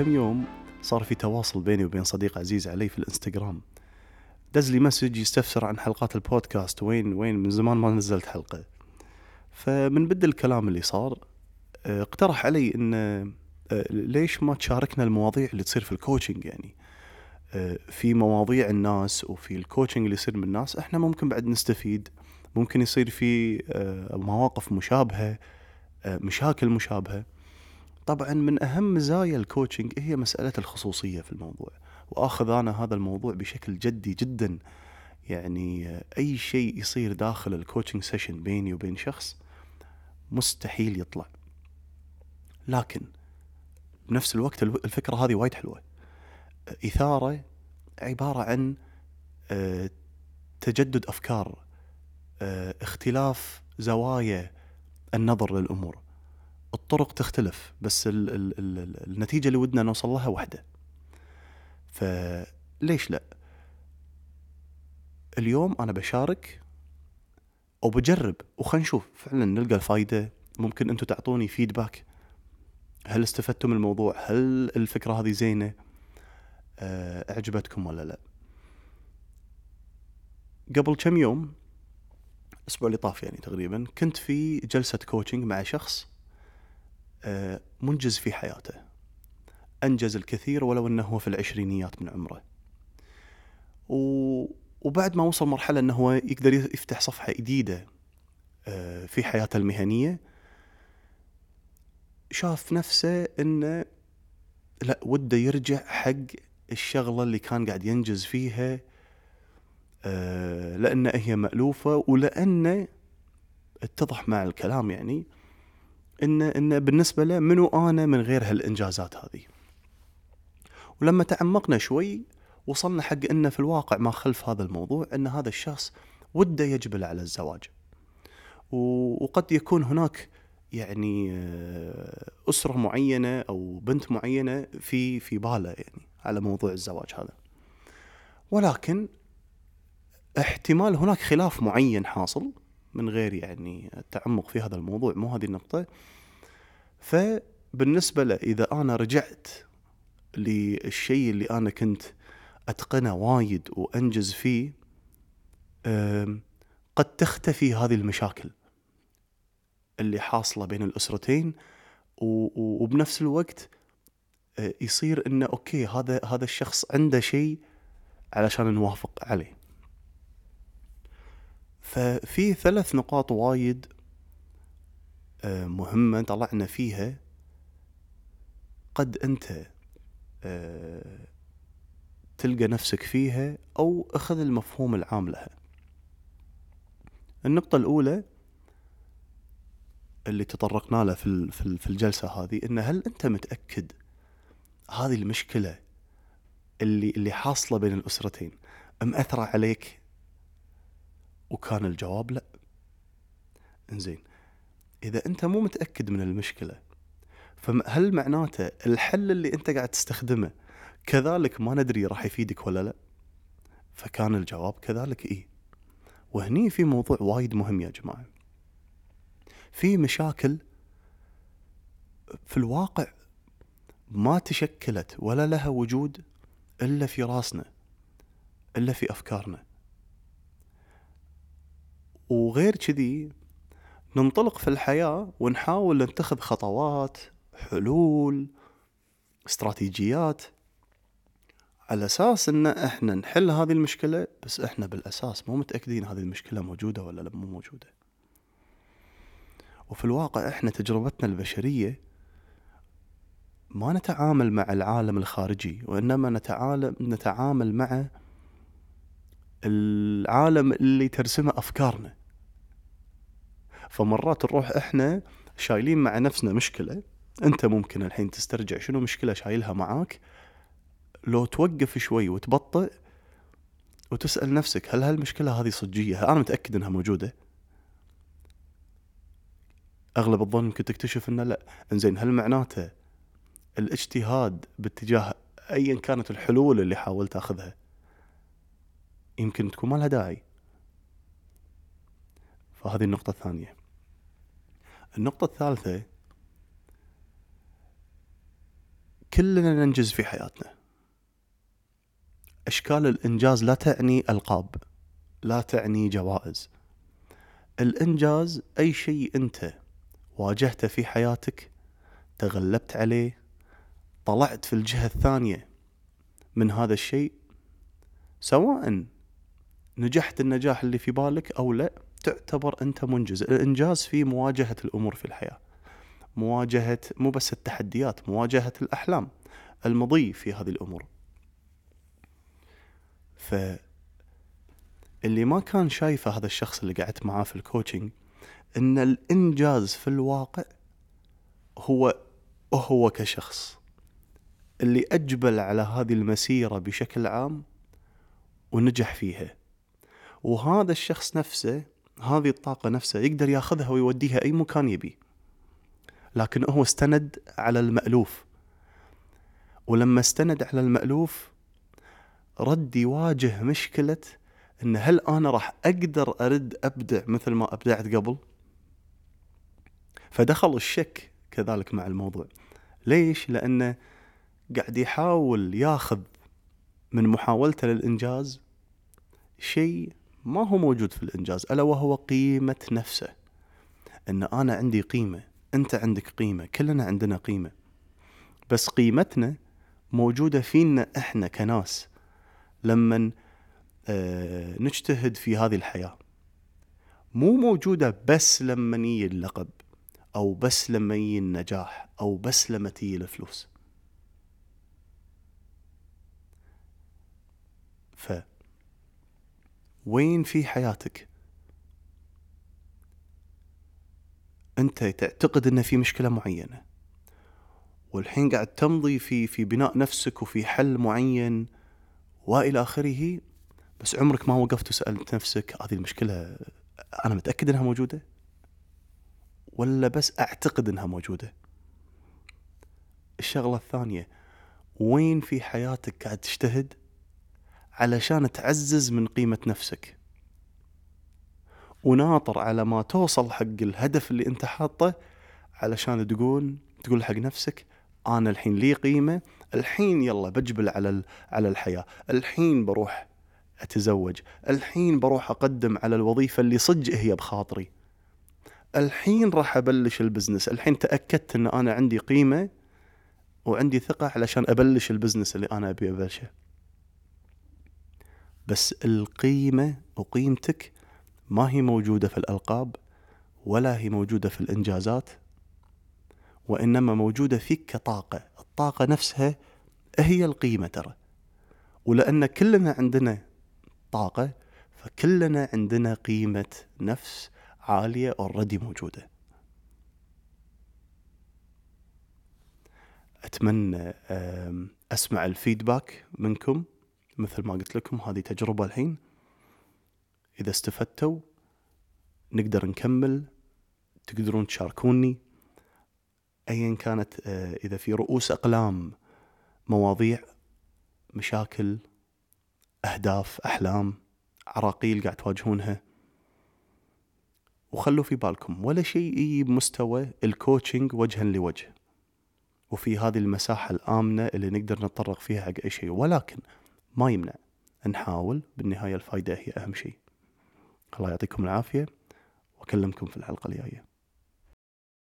كم يوم صار في تواصل بيني وبين صديق عزيز علي في الانستغرام. دز لي message يستفسر عن حلقات البودكاست وين وين من زمان ما نزلت حلقة. فمن بدل الكلام اللي صار آه، اقترح علي إن آه، ليش ما تشاركنا المواضيع اللي تصير في ال coaching يعني؟ آه، في مواضيع الناس وفي ال coaching اللي يصير من الناس إحنا ممكن بعد نستفيد. ممكن يصير في مواقف مشابهة مشاكل مشابهة. طبعا من أهم مزايا ال coaching هي مسألة الخصوصية في الموضوع وأخذ أنا هذا الموضوع بشكل جدي جدا. يعني أي شيء يصير داخل ال coaching session بيني وبين شخص مستحيل يطلع. لكن بنفس الوقت الفكرة هذه وايد حلوة. إثارة عبارة عن آه، تجدد أفكار آه، اختلاف زوايا النظر للأمور. الطرق تختلف بس ال ال ال النتيجة اللي ودنا نوصل لها واحدة. فليش لا؟ اليوم أنا بشارك وبجرب وخلينا نشوف. فعلا نلقى الفايدة. ممكن أنتم تعطوني فيدباك هل استفدتم من الموضوع؟ هل الفكرة هذه زينة؟ أه أعجبتكم ولا لا؟ قبل كم يوم الأسبوع اللي طاف يعني تقريبا كنت في جلسة كوتشنج مع شخص آه، منجز في حياته. أنجز الكثير ولو أنه هو في العشرينيات من عمره. وبعد ما وصل مرحلة أنه هو يقدر يفتح صفحة جديدة آه، في حياته المهنية شاف نفسه أنه لا وده يرجع حق الشغلة اللي كان قاعد ينجز فيها آه، لأن هي مألوفة ولأن اتضح مع الكلام يعني. إن إن بالنسبة له منو أنا من غير هالإنجازات هذه. ولما تعمقنا شوي وصلنا حق إنه في الواقع ما خلف هذا الموضوع إن هذا الشخص وده يجبل على الزواج. وقد يكون هناك يعني آه، أسرة معينة أو بنت معينة في في باله يعني على موضوع الزواج هذا. ولكن احتمال هناك خلاف معين حاصل. من غير يعني التعمق في هذا الموضوع مو هذه النقطة. فبالنسبة له إذا أنا رجعت للشيء اللي أنا كنت أتقنه وايد وأنجز فيه قد تختفي هذه المشاكل اللي حاصلة بين الأسرتين وبنفس الوقت آه، يصير إنه أوكي هذا هذا الشخص عنده شيء علشان نوافق عليه. ففي ثلاث نقاط وايد آه، مهمة طلعنا فيها. قد أنت آه، تلقى نفسك فيها أو أخذ المفهوم العام لها. النقطة الأولى اللي تطرقنا له في في الجلسة هذه إن هل أنت متأكد هذه المشكلة اللي اللي حاصلة بين الأسرتين مأثرة عليك وكان الجواب لا. إنزين إذا أنت مو متأكد من المشكلة فهل معناته الحل اللي أنت قاعد تستخدمه كذلك ما ندري راح يفيدك ولا لا؟ فكان الجواب كذلك إيه. وهني في موضوع وايد مهم يا جماعة. في مشاكل في الواقع ما تشكلت ولا لها وجود إلا في راسنا إلا في أفكارنا. وغير كذي ننطلق في الحياة ونحاول نتخذ خطوات حلول استراتيجيات على أساس إن إحنا نحل هذه المشكلة بس إحنا بالأساس مو متأكدين هذه المشكلة موجودة ولا لا مو موجودة. وفي الواقع إحنا تجربتنا البشرية ما نتعامل مع العالم الخارجي وإنما نتعامل نتعامل مع العالم اللي ترسمه أفكارنا. فمرات نروح إحنا شايلين مع نفسنا مشكلة. أنت ممكن الحين تسترجع شنو مشكلة شايلها معاك. لو توقف شوي وتبطئ وتسأل نفسك هل هالمشكلة هذه صجية؟ أنا متأكد إنها موجودة؟ أغلب الظن ممكن تكتشف إنه لا. إنزين هل معناته الاجتهاد باتجاه ايا كانت الحلول اللي حاولت أخذها يمكن تكون ما لها داعي؟ فهذه النقطة الثانية. النقطة الثالثة كلنا ننجز في حياتنا. أشكال الإنجاز لا تعني ألقاب لا تعني جوائز. الإنجاز أي شيء أنت واجهته في حياتك تغلبت عليه طلعت في الجهة الثانية من هذا الشيء سواء نجحت النجاح اللي في بالك أو لا تعتبر أنت منجز. الإنجاز في مواجهة الأمور في الحياة. مواجهة مو بس التحديات مواجهة الأحلام المضي في هذه الأمور. ف اللي ما كان شايفه هذا الشخص اللي قعدت معاه في الكوتشنج إن الإنجاز في الواقع هو هو كشخص. اللي أجبل على هذه المسيرة بشكل عام ونجح فيها. وهذا الشخص نفسه هذه الطاقة نفسها يقدر ياخذها ويوديها أي مكان يبي. لكن هو استند على المألوف. ولما استند على المألوف رد يواجه مشكلة إن هل أنا راح أقدر أرد أبدع مثل ما أبدعت قبل؟ فدخل الشك كذلك مع الموضوع. ليش؟ لأنه قاعد يحاول ياخذ من محاولته للإنجاز شيء ما هو موجود في الإنجاز ألا وهو قيمة نفسه. إن أنا عندي قيمة أنت عندك قيمة كلنا عندنا قيمة. بس قيمتنا موجودة فينا إحنا كناس لما آه، نجتهد في هذه الحياة. مو موجودة بس لما يجي اللقب أو بس لما يجي النجاح أو بس لما تيجي الفلوس. ف وين في حياتك؟ أنت تعتقد إن في مشكلة معينة والحين قاعد تمضي في في بناء نفسك وفي حل معين وإلى آخره بس عمرك ما وقفت وسألت نفسك هذه المشكلة أنا متأكد إنها موجودة؟ ولا بس أعتقد إنها موجودة؟ الشغلة الثانية وين في حياتك قاعد تجتهد؟ علشان تعزز من قيمة نفسك. وناطر على ما توصل حق الهدف اللي انت حاطه علشان تقول تقول حق نفسك أنا الحين لي قيمة الحين يلا بجبل على على الحياة الحين بروح أتزوج الحين بروح أقدم على الوظيفة اللي صدق هي بخاطري. الحين راح أبلش ال business الحين تأكدت إن أنا عندي قيمة وعندي ثقة علشان أبلش ال business اللي أنا أبي أبلشه. بس القيمة وقيمتك ما هي موجودة في الألقاب ولا هي موجودة في الإنجازات وإنما موجودة فيك كطاقة. الطاقة نفسها هي القيمة ترى. ولأن كلنا عندنا طاقة فكلنا عندنا قيمة نفس عالية اوريدي موجودة. أتمنى أسمع الفيدباك منكم. مثل ما قلت لكم هذه تجربة الحين. إذا استفدتوا نقدر نكمل. تقدرون تشاركوني. أيا كانت آه، إذا في رؤوس أقلام مواضيع مشاكل أهداف أحلام عراقيل قاعد تواجهونها. وخلوا في بالكم ولا شيء يجي بمستوى الكوتشنج وجها لوجه. وفي هذه المساحة الآمنة اللي نقدر نتطرق فيها حق أي شيء. ولكن ما يمنع نحاول بالنهاية الفائدة هي أهم شيء. الله يعطيكم العافية وأكلمكم في الحلقة الجاية.